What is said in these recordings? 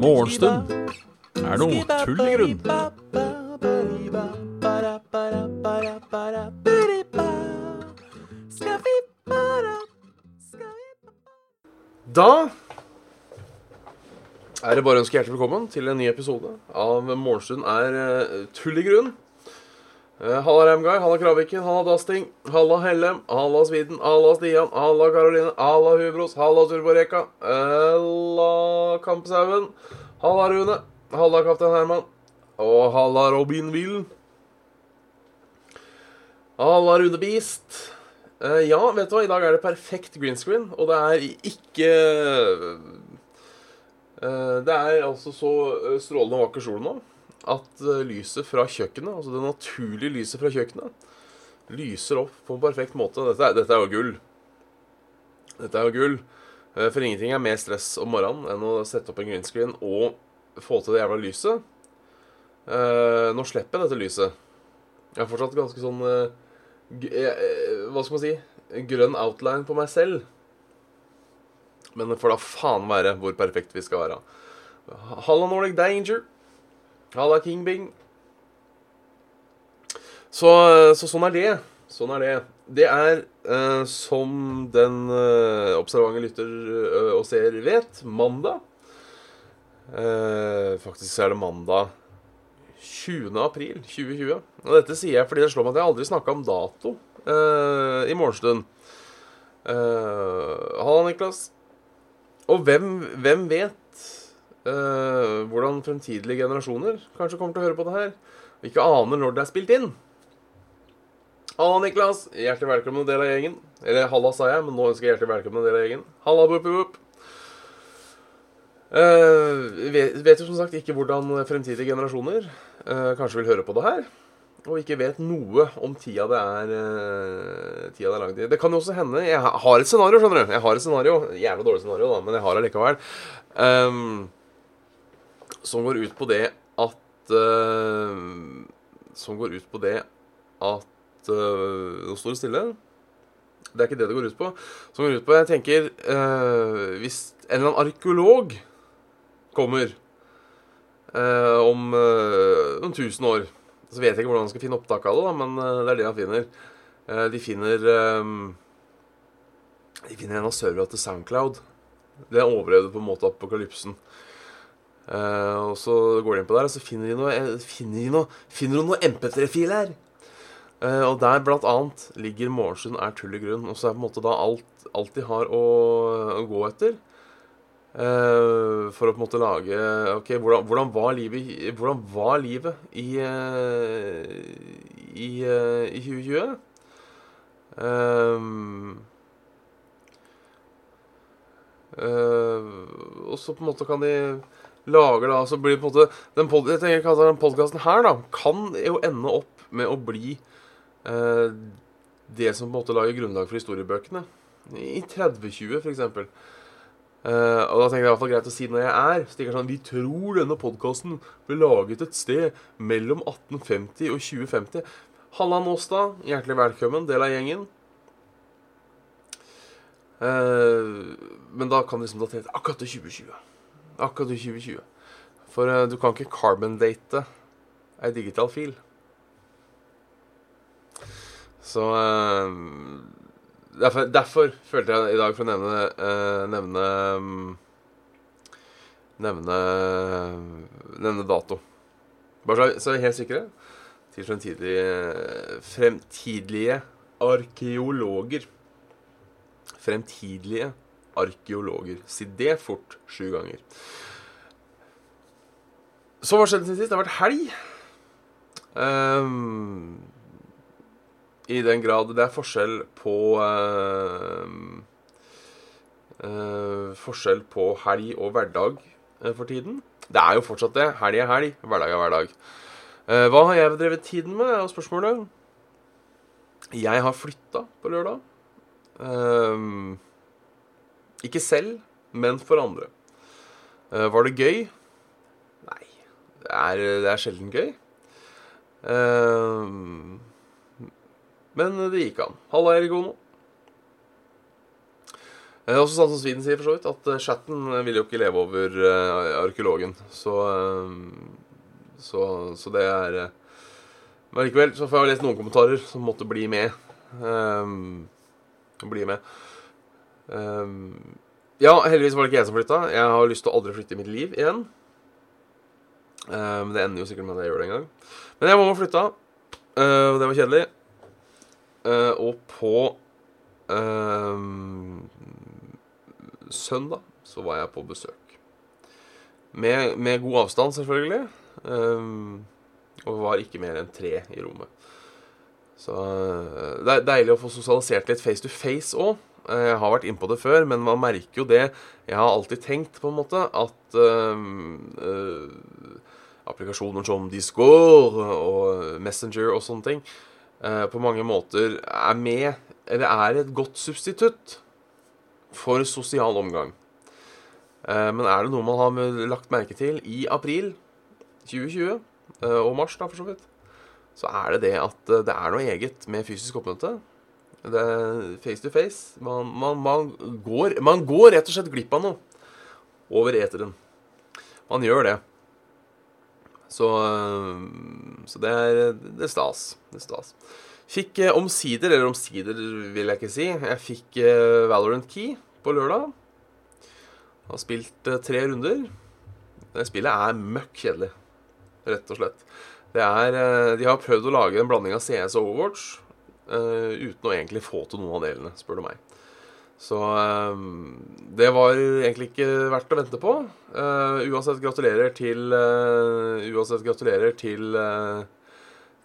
Morgenstund er noe tull i grunn. Da er det bare å ønske hjertelig velkommen til en ny episode av Morgenstund er tull i grunn. Eh, Halla Remguy, halla Kraviken, halla Dasting, halla Hellem, halla Sviden, halla Stian, halla Karoline, halla Hubros, halla Turboreka, halla Kampeshaugen, halla Rune, halla Kaptein Herman. Og halla Robin Willen. Halla Rune Beast. Eh, ja, vet du hva, i dag er det perfekt green screen, og det er ikke eh, Det er altså så strålende vakker sol nå at eh, lyset fra kjøkkenet, altså det naturlige lyset fra kjøkkenet, lyser opp på en perfekt måte. Dette dette er jo gull. Dette er jo gull. Eh, For ingenting er mer stress om morgenen enn å sette opp en green screen og få til det jævla lyset. Eh, Nå slipper jeg dette lyset. Jeg har fortsatt ganske sånn Hva skal man si? Grønn outline på meg selv. Men det får da faen være hvor perfekt vi skal være. Halla Nordic Danger. Halla King Bing. Så, så sånn er det. Sånn er det. Det er, eh, som den eh, observante lytter eh, og ser vet, mandag. Eh, faktisk er det mandag 20. april 2020. Og dette sier jeg fordi det slår meg at jeg aldri snakka om dato eh, i morgenstund. Eh, Halla, Niklas. Og hvem, hvem vet eh, hvordan fremtidige generasjoner kanskje kommer til å høre på det her, og ikke aner når det er spilt inn. Halla, Niklas. Hjertelig velkommen en del av gjengen. Eller halla, sa jeg, men nå ønsker jeg hjertelig velkommen en del av gjengen. Halla, boop, boop. Uh, vet, vet jo som sagt ikke hvordan fremtidige generasjoner uh, kanskje vil høre på det her. Og ikke vet noe om tida det er uh, Tida det er lagd i. Det kan jo også hende Jeg har et scenario, skjønner du. Jeg har et scenario. Jævla dårlig scenario, da, men jeg har det likevel. Um, som går ut på det at uh, Som går ut på det at uh, Nå står det stille. Det er ikke det det går ut på. Som går ut på Jeg tenker uh, Hvis en eller annen arkeolog kommer om noen tusen år Så vet jeg ikke hvordan han skal finne opptak av det, da, men det er det han finner. De finner De finner en av serverne til Soundcloud. Det overlevde på en måte apokalypsen. Eh, og så går de inn på der, og så finner de noe, eh, finner de noe, finner de noe MP3-fil her. Uh, og der blant annet ligger 'Morgensund er tull i grunn'. Og så er på en måte da alt, alt de har å, å gå etter. Uh, for å på en måte lage Ok, hvordan, hvordan, var, livet, hvordan var livet i i, i 2020? Um, og så på en måte kan de lage da Så blir det på en måte den, pod podkasten her da kan jo ende opp med å bli eh, det som på en måte lager grunnlag for historiebøkene. I 3020, for eksempel. Eh, og da tenker jeg det i hvert fall greit å si når jeg er. Så tenker jeg sånn, Vi tror denne podkasten ble laget et sted mellom 1850 og 2050. Halla, Nåstad. Hjertelig velkommen. Del av gjengen. Eh, men da kan det liksom datere akkurat til 2020. Akkurat i 2020. For uh, du kan ikke carbon-date ei digital fil. Så uh, derfor, derfor følte jeg i dag for å nevne uh, Nevne um, Nevne Nevne dato. Bare så, så er vi helt sikre til fremtidige Fremtidige arkeologer. Fremtidige arkeologer. Si det fort sju ganger. Så hva skjedde siden sist? Det har vært helg. Um, I den grad det er forskjell på uh, uh, Forskjell på helg og hverdag uh, for tiden. Det er jo fortsatt det. Helg er helg, hverdag er hverdag. Eh, hva har jeg drevet tiden med, er spørsmålet. Jeg har flytta på lørdag. Ehm, ikke selv, men for andre. Eh, var det gøy? Nei. Det er, det er sjelden gøy. Ehm, men det gikk an. Halla, Erigono. Det er også sånn som Sviden sier, for så vidt, at eh, chatten eh, vil jo ikke leve over eh, arkeologen. Så, eh, så, så det er eh, Men likevel så får jeg lest noen kommentarer som måtte bli med. Um, bli med. Um, ja, heldigvis var det ikke jeg som flytta. Jeg har lyst til å aldri flytte i mitt liv igjen. Um, det ender jo sikkert med at jeg gjør det en gang. Men jeg må flytte. Uh, det var kjedelig. Uh, og på uh, søndag så var jeg på besøk. Med, med god avstand, selvfølgelig. Um, og var ikke mer enn tre i rommet. Så uh, det er deilig å få sosialisert litt face to face òg. Jeg har vært innpå det før, men man merker jo det. Jeg har alltid tenkt, på en måte, at um, uh, applikasjoner som Discord og Messenger og sånne ting uh, på mange måter er med, eller er et godt substitutt for sosial omgang. Men er det noe man har lagt merke til i april 2020, og mars da, for så vidt, så er det det at det er noe eget med fysisk oppmøte. Det er face to face. Man, man, man, går, man går rett og slett glipp av noe over eteren. Man gjør det. Så, så det, er, det er stas. Det er stas. Fikk eh, omsider, eller omsider vil jeg ikke si, jeg fikk eh, Valorant Key på lørdag. Har spilt eh, tre runder. Det spillet er møkk kjedelig, rett og slett. Det er, eh, de har prøvd å lage en blanding av CS og Overwatch. Uh, uten å egentlig få til noen av delene, spør du meg. Så uh, det var egentlig ikke verdt å vente på. Uh, uansett gratulerer til Uansett gratulerer til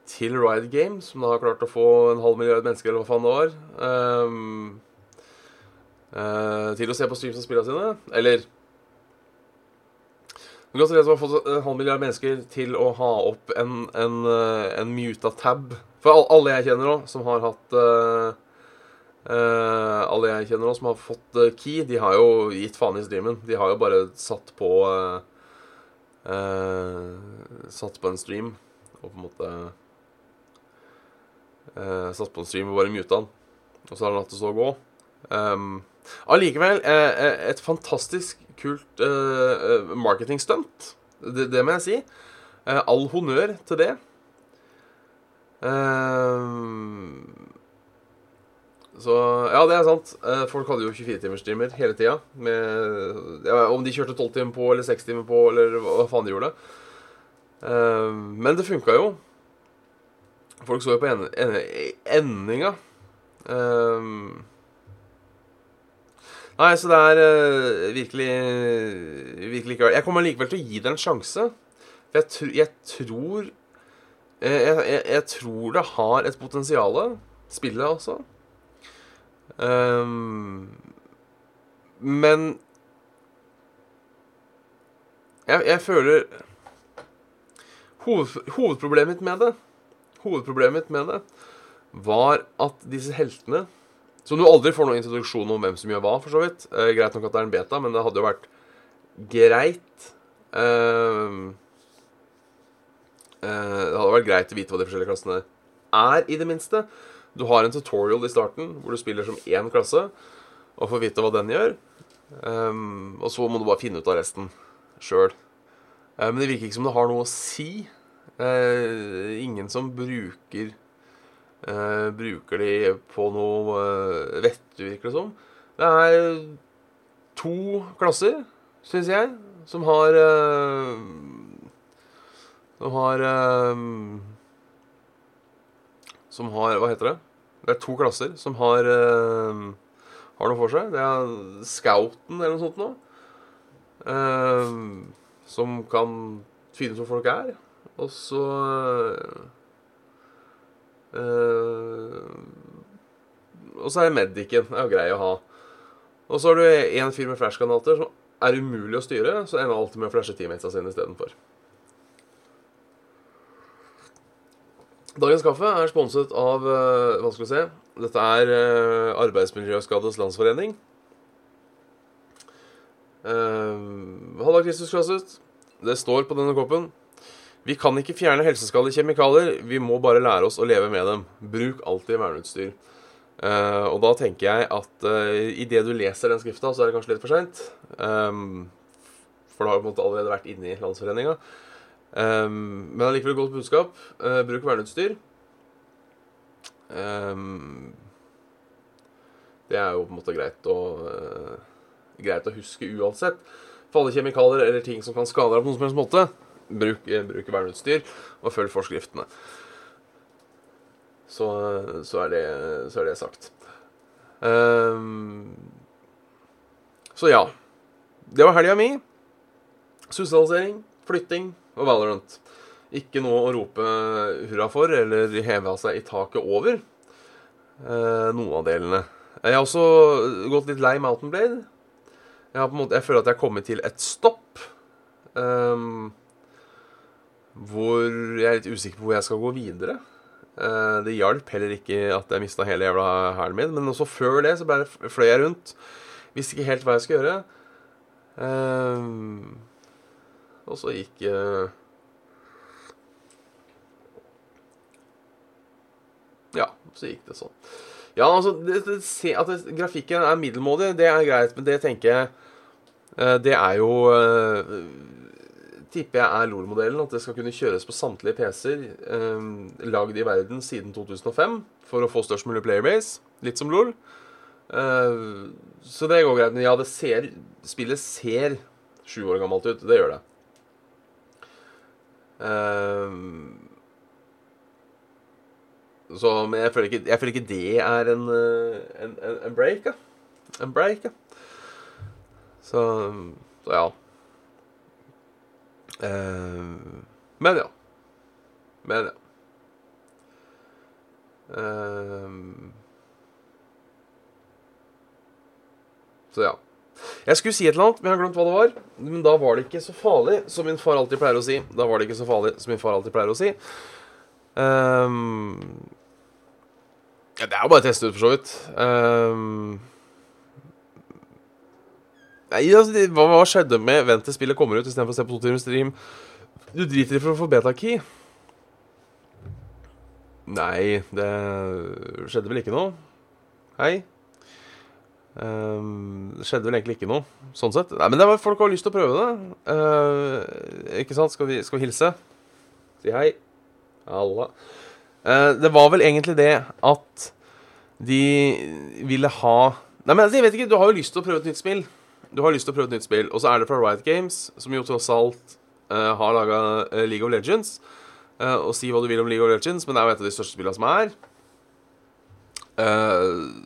til Riot Games, som da har klart å få en halv milliard mennesker, eller hva faen det var, til å se på streams og spillene sine. Eller Gratulerer som har fått en halv milliard mennesker til å ha opp en, en, en muta tab for alle jeg kjenner nå, som har hatt uh, uh, Alle jeg kjenner nå som har fått uh, key, de har jo gitt faen i streamen. De har jo bare satt på Satt på en stream og på en måte Satt på en stream og bare muta den. Og så har han latt det så gå. Um, allikevel et fantastisk kult marketingstunt. Det, det må jeg si. all honnør til det. Så ja, det er sant. Folk hadde jo 24-timersstreamer hele tida. Ja, om de kjørte 12 timer på eller 6 timer på, eller hva faen de gjorde. Men det funka jo. Folk så jo på en, en, endinga. Uh, nei, så det er uh, virkelig Virkelig ikke Jeg kommer likevel til å gi det en sjanse. Jeg, tr jeg tror jeg, jeg, jeg, tror det har et potensial, spillet også. Um, men jeg, jeg føler hoved, Hovedproblemet mitt med det Hovedproblemet mitt med det var at disse heltene Som du aldri får noen introduksjon om hvem som gjør hva, for så vidt. Eh, greit nok at det er en beta, men det hadde jo vært greit. eh, Eh, det hadde vært greit å vite hva de forskjellige klassene er, i det minste. Du har en tutorial i starten hvor du spiller som én klasse, og får vite hva den gjør. Um, og så må du bare finne ut av resten sjøl. Uh, men det virker ikke som det har noe å si. Uh, ingen som bruker uh, Bruker de på noe uh, vettug, virker det som. Det er to klasser, syns jeg, som har som har um, Som har Hva heter det? Det er to klasser som har um, Har noe for seg. Det er Scouten eller noe sånt noe. Um, som kan finne ut hvor folk er. Og så uh, Og så er det Medicen. Det er jo grei å ha. Og så har du en fyr med flashgranater som er umulig å styre, så ender alltid med å flashe teammatesa sine istedenfor. Dagens kaffe er sponset av uh, Hva skal vi se Dette er uh, Arbeidsmiljøskades Landsforening. Uh, Halla, Kristus Klasset. Det står på denne koppen Vi kan ikke fjerne helseskadelige kjemikalier. Vi må bare lære oss å leve med dem. Bruk alltid verneutstyr. Uh, og da tenker jeg at uh, idet du leser den skrifta, så er det kanskje litt for seint. Um, for da har du på en måte allerede vært inne i Landsforeninga. Um, men allikevel godt budskap. Uh, bruk verneutstyr. Um, det er jo på en måte greit å, uh, greit å huske uansett. For alle kjemikalier eller ting som kan skade deg på noen som helst måte, bruk, bruk verneutstyr, og følg forskriftene så, så, er, det, så er det sagt. Um, så ja. Det var helga mi. Sosialisering, flytting og Valorant. Ikke noe å rope hurra for eller heve av seg i taket over. Uh, noen av delene. Jeg har også gått litt lei Mountain Blade. Jeg, måte, jeg føler at jeg har kommet til et stopp. Um, hvor jeg er litt usikker på hvor jeg skal gå videre. Eh, det hjalp heller ikke at jeg mista hele jævla hælen min. Men også før det så bare fløy jeg rundt. Visste ikke helt hva jeg skulle gjøre. Um, og så gikk uh, Ja, så gikk det sånn. Ja, altså det, det, At det, grafikken er middelmådig, det er greit, men det tenker jeg Det er jo tipper jeg er LOL-modellen. At det skal kunne kjøres på samtlige PC-er eh, lagd i verden siden 2005 for å få størst mulig playerbase. Litt som LOL. Eh, så det går greit. Men ja, det ser, spillet ser sju år gammelt ut. Det gjør det. Eh, så, men jeg føler, ikke, jeg føler ikke det er en, eh, en, en, en break, ja. En break, ja. Så, så ja. Uh, men ja. Men ja. Uh, så ja. Jeg skulle si et eller annet, men jeg har glemt hva det var. Men da var det ikke så farlig, som min far alltid pleier å si. Da var det ikke så farlig, som min far alltid pleier å si. Um, ja, det er jo bare å teste ut, for så vidt. Um, Nei, altså, hva, hva, skjedde med Vent til spillet kommer ut istedenfor å se på to timer stream? Du driter i for å få beta-key. Nei, det skjedde vel ikke noe. Hei. Um, det skjedde vel egentlig ikke noe, sånn sett. Nei, men det var folk har lyst til å prøve det. Uh, ikke sant? Skal vi, skal vi, hilse? Si hei. Halla. Uh, det var vel egentlig det at de ville ha Nei, men altså, jeg vet ikke, du har jo lyst til å prøve et nytt spill du har lyst til å prøve et nytt spill, og så er det fra Riot Games, som jo tross alt uh, har laga uh, eh, League of Legends. Uh, og si hva du vil om League of Legends, men det er jo et av de største spillene som er.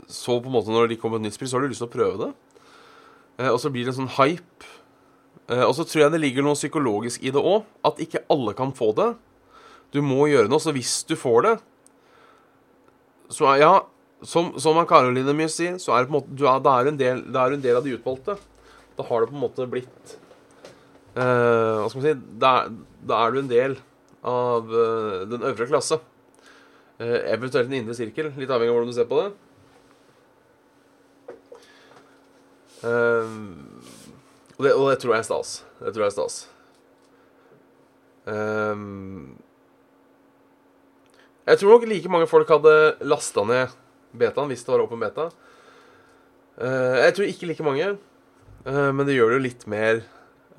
så på en måte når de kommer med et nytt spill, så har du lyst til å prøve det. og så blir det en sånn hype. og så tror jeg det ligger noe psykologisk i det òg. At ikke alle kan få det. Du må gjøre noe. Så hvis du får det, så er ja som, som Karoline mye sier, så er det på en måte, du er, da, er en del, da er en del av de utvalgte. Da har det på en måte blitt uh, Hva skal man si da, da, er du en del av uh, den øvre klasse. Uh, eventuelt en indre sirkel, litt avhengig av hvordan du ser på det. Og det, og, det, tror jeg er stas. Det tror jeg er stas. jeg tror nok like mange folk hadde lasta ned betaen hvis det var åpen beta. jeg tror ikke like mange. Uh, men det gjør det jo litt mer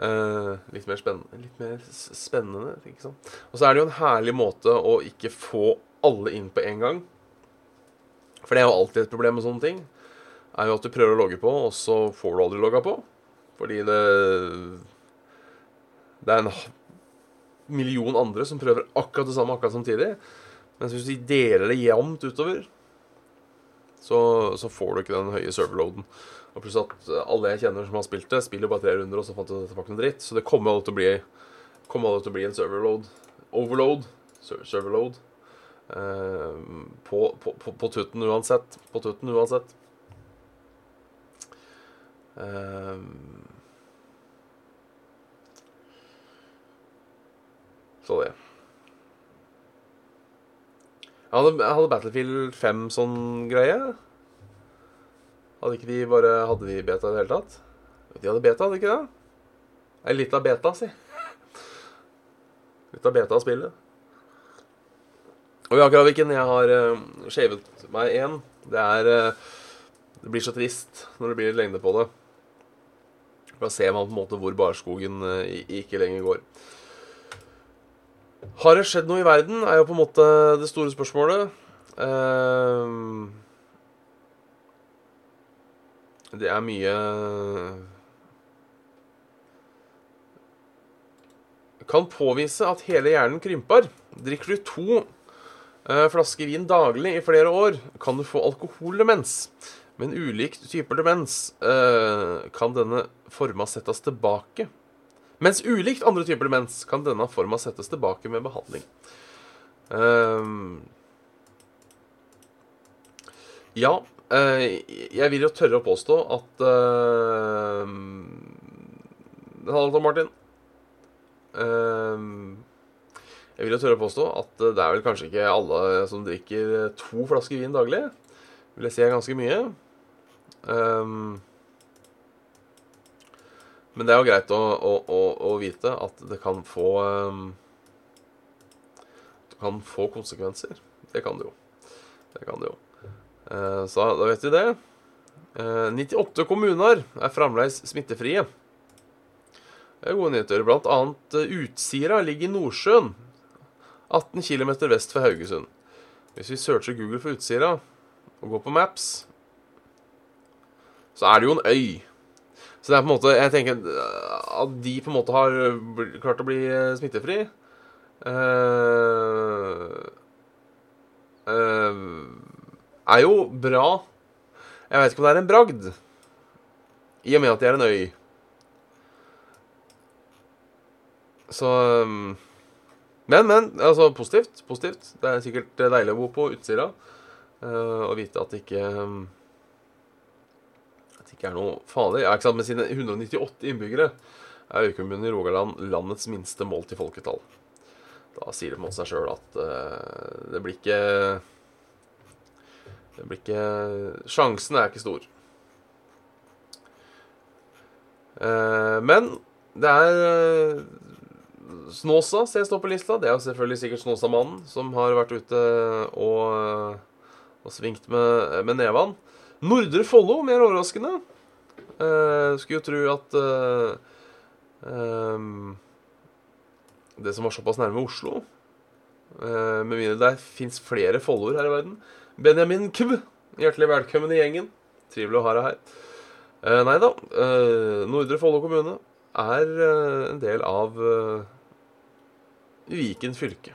uh, Litt mer spennende. Litt mer spennende ikke sant? Og så er det jo en herlig måte å ikke få alle inn på en gang. For det er jo alltid et problem med sånne ting. Er jo at du prøver å logge på, og så får du aldri logga på. Fordi det Det er en million andre som prøver akkurat det samme akkurat samtidig. Mens hvis de deler det jevnt utover, så, så får du ikke den høye serverloaden. Og pluss at eh, alle jeg kjenner som har spilt det, spiller bare tre runder, og så fant de at noe dritt. Så det kommer alle til å bli, til å bli en serverload. Overload. Serverload. Uh, på, på, på, på, tutten uansett. På tutten uansett. Uh, så det. Hadde, hadde Battlefield 5 sånn greie. Hadde ikke de bare Hadde de beta i det hele tatt? De hadde beta, hadde de ikke det? Ei lita beta, si. Litt av beta av spillet. Og ja, Kraviken, jeg har uh, shavet meg én. Det er uh, Det blir så trist når det blir litt lengde på det. Da ser man på en måte hvor barskogen uh, ikke lenger går. Har det skjedd noe i verden, er jo på en måte det store spørsmålet. Uh, det er mye Kan påvise at hele hjernen krymper. Drikker du to uh, flasker vin daglig i flere år, kan du få alkoholdemens. Men ulikt typer demens uh, kan denne forma settes tilbake. Mens ulikt andre typer demens kan denne forma settes tilbake med behandling. Um, ja, Uh, jeg vil jo tørre å påstå at uh, Hallo, Martin. Um, jeg vil jo tørre å påstå at det er vel kanskje ikke alle som drikker to flasker vin daglig. Vil jeg si er ganske mye. Um, men det er jo greit å, å, å, å vite at det kan få um, Det kan få konsekvenser. Det kan det jo. Det kan det jo. Uh, så da vet vi det. 98 eh, kommuner er fremdeles smittefrie. Det er gode nyheter. Blant annet Utsira ligger i Nordsjøen. 18 km vest for Haugesund. Hvis vi searcher Google for Utsira og går på Maps, så er det jo en øy. Så det er på en måte Jeg tenker at de på en måte har klart å bli smittefri uh, uh, er jo bra. Jeg vet ikke om det er en bragd, i og med at de er en øy. Så um, Men, men. Altså, positivt. Positivt. Det er sikkert deilig å bo på Utsira uh, og vite at det ikke um, ikke er noe farlig. Ja, ikke sant, Med sine 198 innbyggere er Øykommunen i Rogaland landets minste målt i folketall. Da sier det mot seg sjøl at uh, det blir ikke det blir ikke Sjansen er ikke stor. Uh, men det er eh, Snåsa ser jeg på lista. Det er selvfølgelig sikkert Snåsamannen som har vært ute og, og svingt med, med nevene. Nordre Follo, mer overraskende. Uh, skulle jo tro at um, Det som var såpass nærme Oslo uh, Med mindre det fins flere Folloer her i verden, Benjamin Kv. Hjertelig velkommen i gjengen. Trivelig å ha deg her. Eh, nei da. Eh, Nordre Follo kommune er eh, en del av eh, Viken fylke.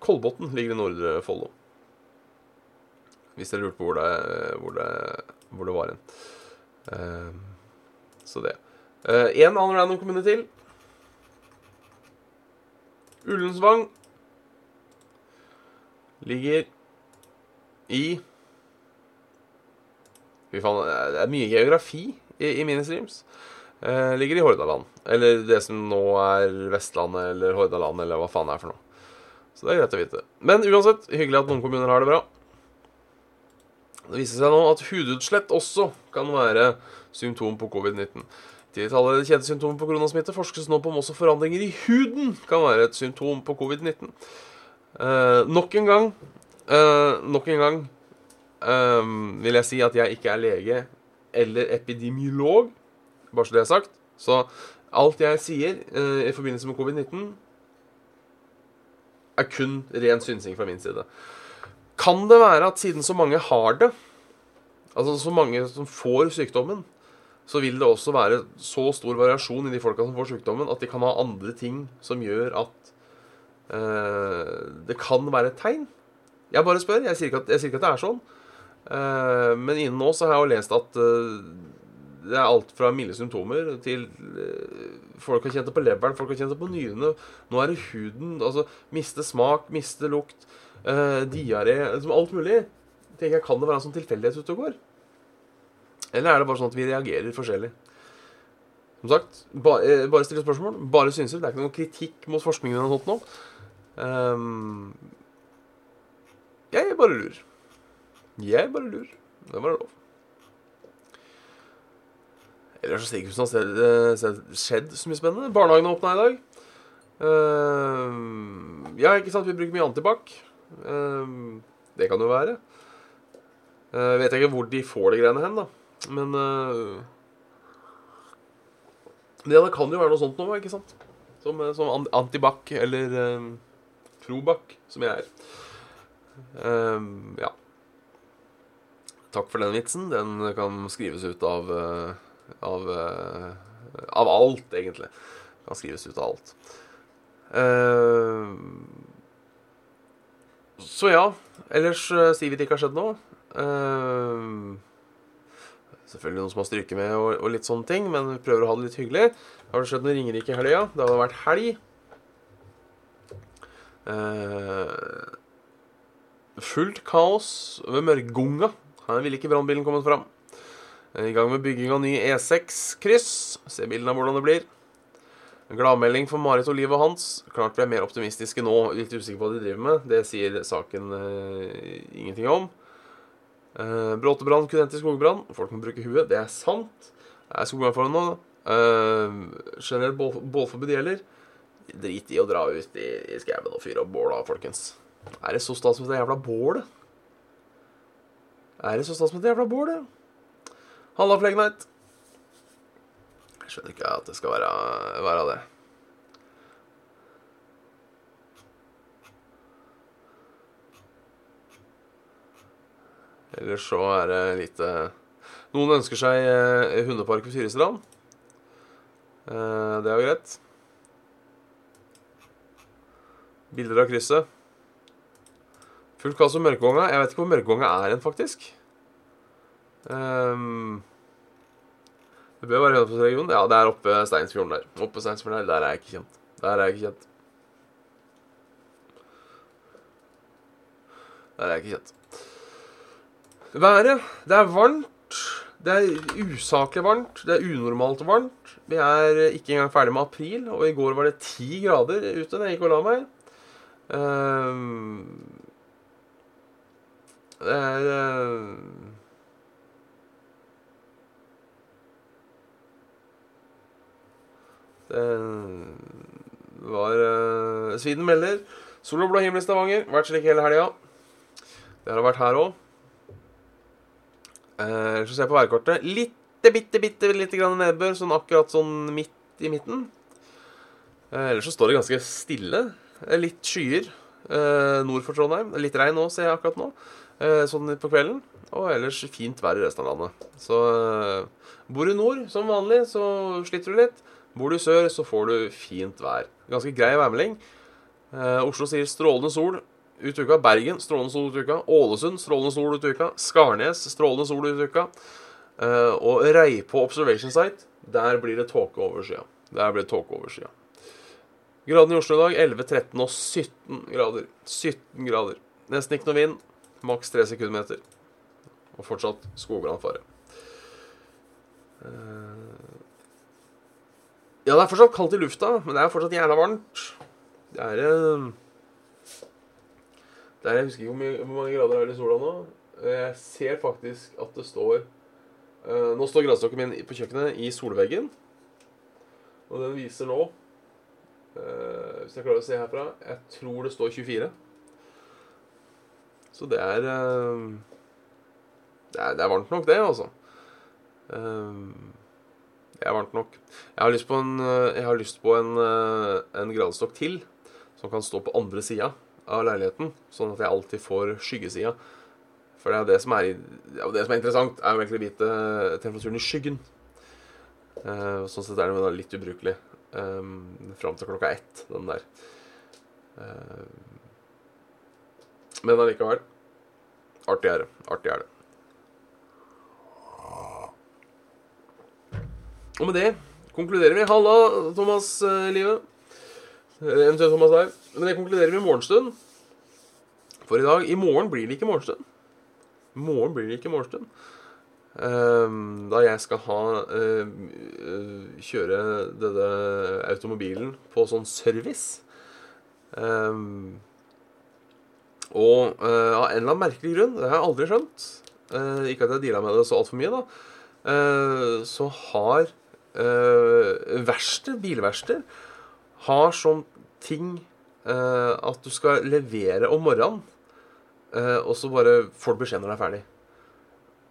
Kolbotn ligger i Nordre Follo. Hvis dere lurte på hvor det, hvor det, hvor det var hen. Uh, så det. Én eh, annen random kommune til. Ullensvang ligger i Fy faen, det er mye geografi i, i ministreams. Eh, ligger i Hordaland. Eller det som nå er Vestlandet eller Hordaland, eller hva faen det er for noe. Så det er greit å vite. Men uansett, hyggelig at noen kommuner har det bra. Det viser seg nå at hudutslett også kan være symptom på covid-19. Tidligere alle kjente symptomer på koronasmitte forskes nå på om også forandringer i huden kan være et symptom på covid-19. Eh, nok en gang eh, Nok en gang eh, vil jeg si at jeg ikke er lege eller epidemiolog, bare så det er sagt. Så alt jeg sier uh, i forbindelse med covid-19, er kun ren synsing fra min side. Kan det være at siden så mange har det, altså så mange som får sykdommen, så vil det også være så stor variasjon i de folka som får sykdommen, at de kan ha andre ting som gjør at eh, det kan være et tegn. Jeg bare spør. Jeg sier ikke at, sier ikke at det er sånn. Eh, men innen nå så har jeg jo lest at eh, det er alt fra milde symptomer til Folk har kjent det på leveren, folk har kjent det på nyrene. Nå er det huden. Altså miste smak, miste lukt, diaré liksom Alt mulig. Tenker jeg, Kan det være en sånn tilfeldighet ute og går? Eller er det bare sånn at vi reagerer forskjellig? Som sagt, bare, bare stille spørsmål. Bare synser. Det er ikke noen kritikk mot forskningen. eller noe sånt nå. Um, jeg bare lurer. Jeg bare lurer. Det var lov. Ellers som det har skjedd så mye spennende. Barnehagen åpna i dag. Uh, ja, ikke sant, vi bruker mye antibac. Eh, det kan jo være. Vet jeg ikke hvor de får de greiene hen, da. Men uh, Det, det kan jo være noe sånt nå, ikke sant? Som, eh, som antibac eller um, probac, som jeg er. Um, ja. Takk for den vitsen. Den kan skrives ut av av, av alt, egentlig. Kan skrives ut av alt. Uh, så ja. Ellers sier vi det ikke har skjedd noe. Uh, selvfølgelig noen som har stryket med og, og, litt sånne ting, men vi prøver å ha det litt hyggelig. Har det skjedd noe Ringerike i helga? Det har vært helg. Uh, fullt kaos ved Mørgunga. Her ville ikke brannbilen kommet fram. I gang med bygging av ny E6-kryss. Se bildene av hvordan det blir. Gladmelding for Marit og Liv og Hans. Klart vi er mer optimistiske nå. Litt usikker på hva de driver med. Det sier saken uh, ingenting om. Uh, Bråtebrann kunne endt i skogbrann. Folk må bruke huet. Det er sant. Det er skogbrannfare nå. Uh, generelt bål, bålforbud gjelder. Drit i å dra ut i, i skauen og fyre opp båla, folkens. Er det så stas med det jævla bålet? Er det så stas med det jævla bålet? Halla, Flegnight. Jeg skjønner ikke at det skal være, være det. Ellers så er det lite Noen ønsker seg eh, hundepark ved Fyrestrand. Eh, det er jo greit. Bilder av krysset. Fullt kaos om Mørkevånga. Jeg vet ikke hvor Mørkevånga er hen, faktisk. Um, det bør være Hønefoss-regionen. Ja, det er oppe Steinsfjorden der. Oppe Steinsfjorden der, der er jeg ikke kjent. Der er jeg ikke kjent. Der er jeg ikke kjent. Været. Det er varmt. Det er usaklig varmt. Det er unormalt varmt. Vi er ikke engang ferdig med april, og i går var det ti grader ute da jeg gikk og la meg. Um, det er Det var uh, Sviden melder. Sol og blå himmel i Stavanger. Vært slik hele helga. Det har vært her òg. Ellers så ser jeg på værkortet. Litte, bitte, bitte lite grann nedbør, sånn akkurat sånn midt i midten. Uh, ellers så står det ganske stille. Litt skyer eh, nord for Trondheim. Litt regn nå, ser jeg akkurat nå. Eh, sånn på kvelden. Og ellers fint vær i resten av landet. Så eh, bor du nord, som vanlig, så sliter du litt. Bor du sør, så får du fint vær. Ganske grei værmelding. Eh, Oslo sier strålende sol ut uka. Bergen strålende sol ut uka. Ålesund strålende sol ut uka. Skarnes strålende sol ut uka. Eh, og Reipå Observation Site, der blir det tåke over skya. Der blir det tåke over skya. Gradene i Oslo i dag 11, 13 og 17 grader. 17 grader. Nesten ikke noe vind. Maks 3 sekundmeter. Og fortsatt skogbrannfare. Ja, det er fortsatt kaldt i lufta, men det er fortsatt jævla varmt. Det er det er jeg husker ikke hvor, mye, hvor mange grader det er i sola nå. Jeg ser faktisk at det står uh, Nå står gradestokken min på kjøkkenet i solveggen. Og den viser nå uh, Hvis jeg klarer å se herfra Jeg tror det står 24. Så det er uh, det, er, det er varmt nok, det, altså. det er varmt nok. Jeg har lyst på en, jeg har lyst på en, en gradestokk til som kan stå på andre sida av leiligheten, sånn at jeg alltid får skyggesida. For det er det som er, det som er interessant, er jo egentlig å vite temperaturen i skyggen. Sånn sett er den litt ubrukelig fram til klokka ett, den der. Men allikevel artig er det. Artig er det. Og med det konkluderer vi. Halla, Thomas eh, Live. Eventuelt Thomas her. Men det konkluderer vi i morgenstund. For i dag I morgen blir det ikke morgenstund. I morgen blir det ikke morgenstund. Um, da jeg skal ha uh, kjøre denne automobilen på sånn service. Um, og uh, av en eller annen merkelig grunn, det har jeg aldri skjønt, ikke at jeg deala med det så altfor mye, da, så har uh, verksted, bilverksted, har sånn ting uh, at du skal levere om morgenen, uh, og så bare får du beskjed når det er ferdig.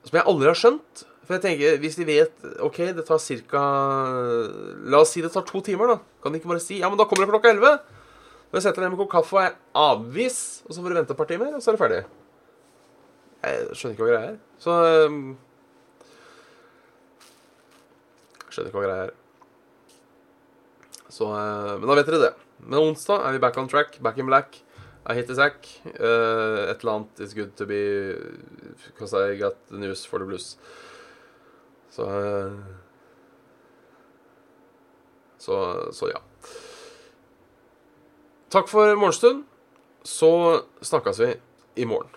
Som jeg aldri har skjønt. For jeg tenker, Hvis de vet OK, det tar ca. La oss si det tar to timer, da. Kan de ikke bare si ja, men da kommer det klokka elleve? Når jeg setter deg med kopp kaffe og er avvis, og så får du vente et par timer, og så er det ferdig. Jeg skjønner ikke hva greia er. Så um, Skjønner ikke hva greia er. Så, uh, men da vet dere det. Men onsdag er vi back on track, back in black. I hit the sack. Uh, et eller annet is good to be Because I got the news for the blues. Så uh, så, så ja. Takk for morgenstund. Så snakkes vi i morgen.